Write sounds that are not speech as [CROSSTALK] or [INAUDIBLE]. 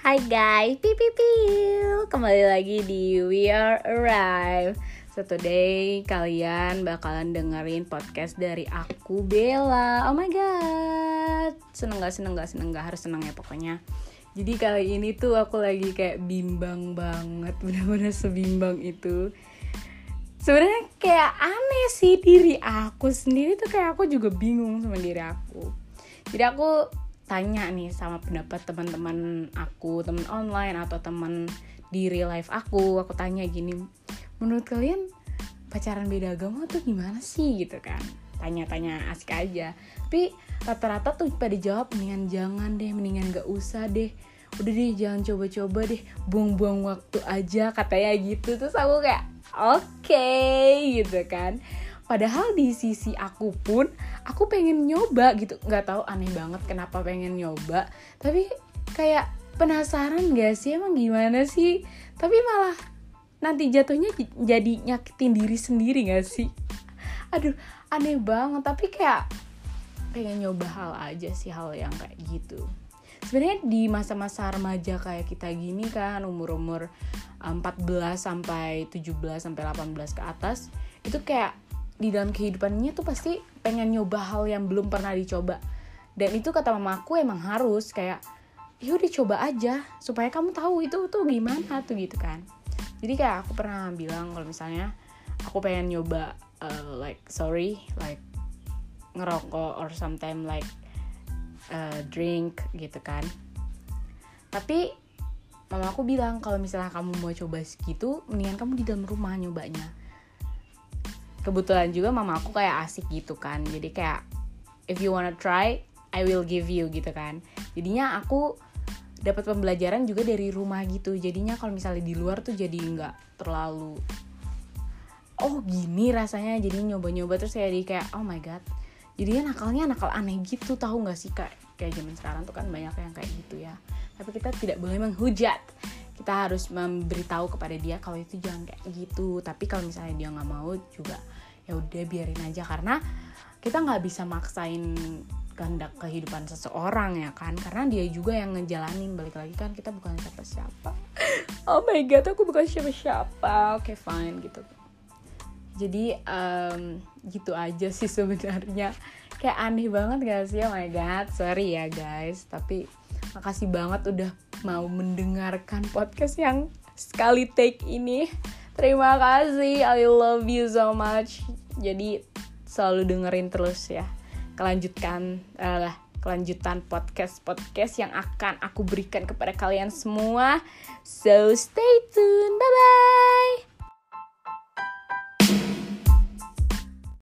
Hai guys, piu piu piu Kembali lagi di We Are Arrive. So today kalian bakalan dengerin podcast dari aku Bella. Oh my god. Seneng gak seneng gak seneng gak? Harus seneng ya pokoknya. Jadi kali ini tuh aku lagi kayak bimbang banget. [LAUGHS] Bener-bener sebimbang itu. Sebenarnya kayak aneh sih diri aku sendiri tuh. Kayak aku juga bingung sama diri aku. Jadi aku tanya nih sama pendapat teman-teman aku teman online atau teman di real life aku aku tanya gini menurut kalian pacaran beda agama tuh gimana sih? Gitu kan. Tanya-tanya asik aja. Tapi rata-rata tuh pada jawab mendingan jangan deh mendingan gak usah deh. Udah deh jangan coba-coba deh. Buang-buang waktu aja katanya gitu. Terus aku kayak oke okay, gitu kan padahal di sisi aku pun aku pengen nyoba gitu. Nggak tahu aneh banget kenapa pengen nyoba. Tapi kayak penasaran gak sih? Emang gimana sih? Tapi malah nanti jatuhnya jadi nyakitin diri sendiri gak sih? Aduh aneh banget. Tapi kayak pengen nyoba hal aja sih hal yang kayak gitu. Sebenarnya di masa-masa remaja kayak kita gini kan umur-umur 14 sampai 17 sampai 18 ke atas itu kayak di dalam kehidupannya tuh pasti pengen nyoba hal yang belum pernah dicoba. Dan itu kata mamaku emang harus kayak ya udah coba aja supaya kamu tahu itu tuh gimana tuh gitu kan. Jadi kayak aku pernah bilang kalau misalnya aku pengen nyoba uh, like sorry like ngerokok or sometime like uh, drink gitu kan. Tapi mama aku bilang kalau misalnya kamu mau coba segitu mendingan kamu di dalam rumah nyobanya kebetulan juga mama aku kayak asik gitu kan. Jadi kayak if you wanna try I will give you gitu kan. Jadinya aku dapat pembelajaran juga dari rumah gitu. Jadinya kalau misalnya di luar tuh jadi nggak terlalu oh gini rasanya. Jadi nyoba-nyoba terus saya di kayak oh my god. Jadinya nakalnya nakal aneh gitu tahu nggak sih kak? Kayak zaman sekarang tuh kan banyak yang kayak gitu ya. Tapi kita tidak boleh menghujat kita harus memberitahu kepada dia kalau itu jangan kayak gitu. Tapi kalau misalnya dia nggak mau juga ya udah biarin aja. Karena kita nggak bisa maksain kehendak kehidupan seseorang ya kan? Karena dia juga yang ngejalanin. Balik lagi kan kita bukan siapa-siapa [LAUGHS] oh my god aku bukan siapa-siapa oke okay, fine gitu. Jadi um, gitu aja sih sebenarnya. Kayak aneh banget gak sih? Oh my god sorry ya guys. Tapi makasih banget udah mau mendengarkan podcast yang sekali take ini. Terima kasih I love you so much. Jadi selalu dengerin terus ya. Kelanjutkan uh, kelanjutan podcast podcast yang akan aku berikan kepada kalian semua. So stay tune. Bye bye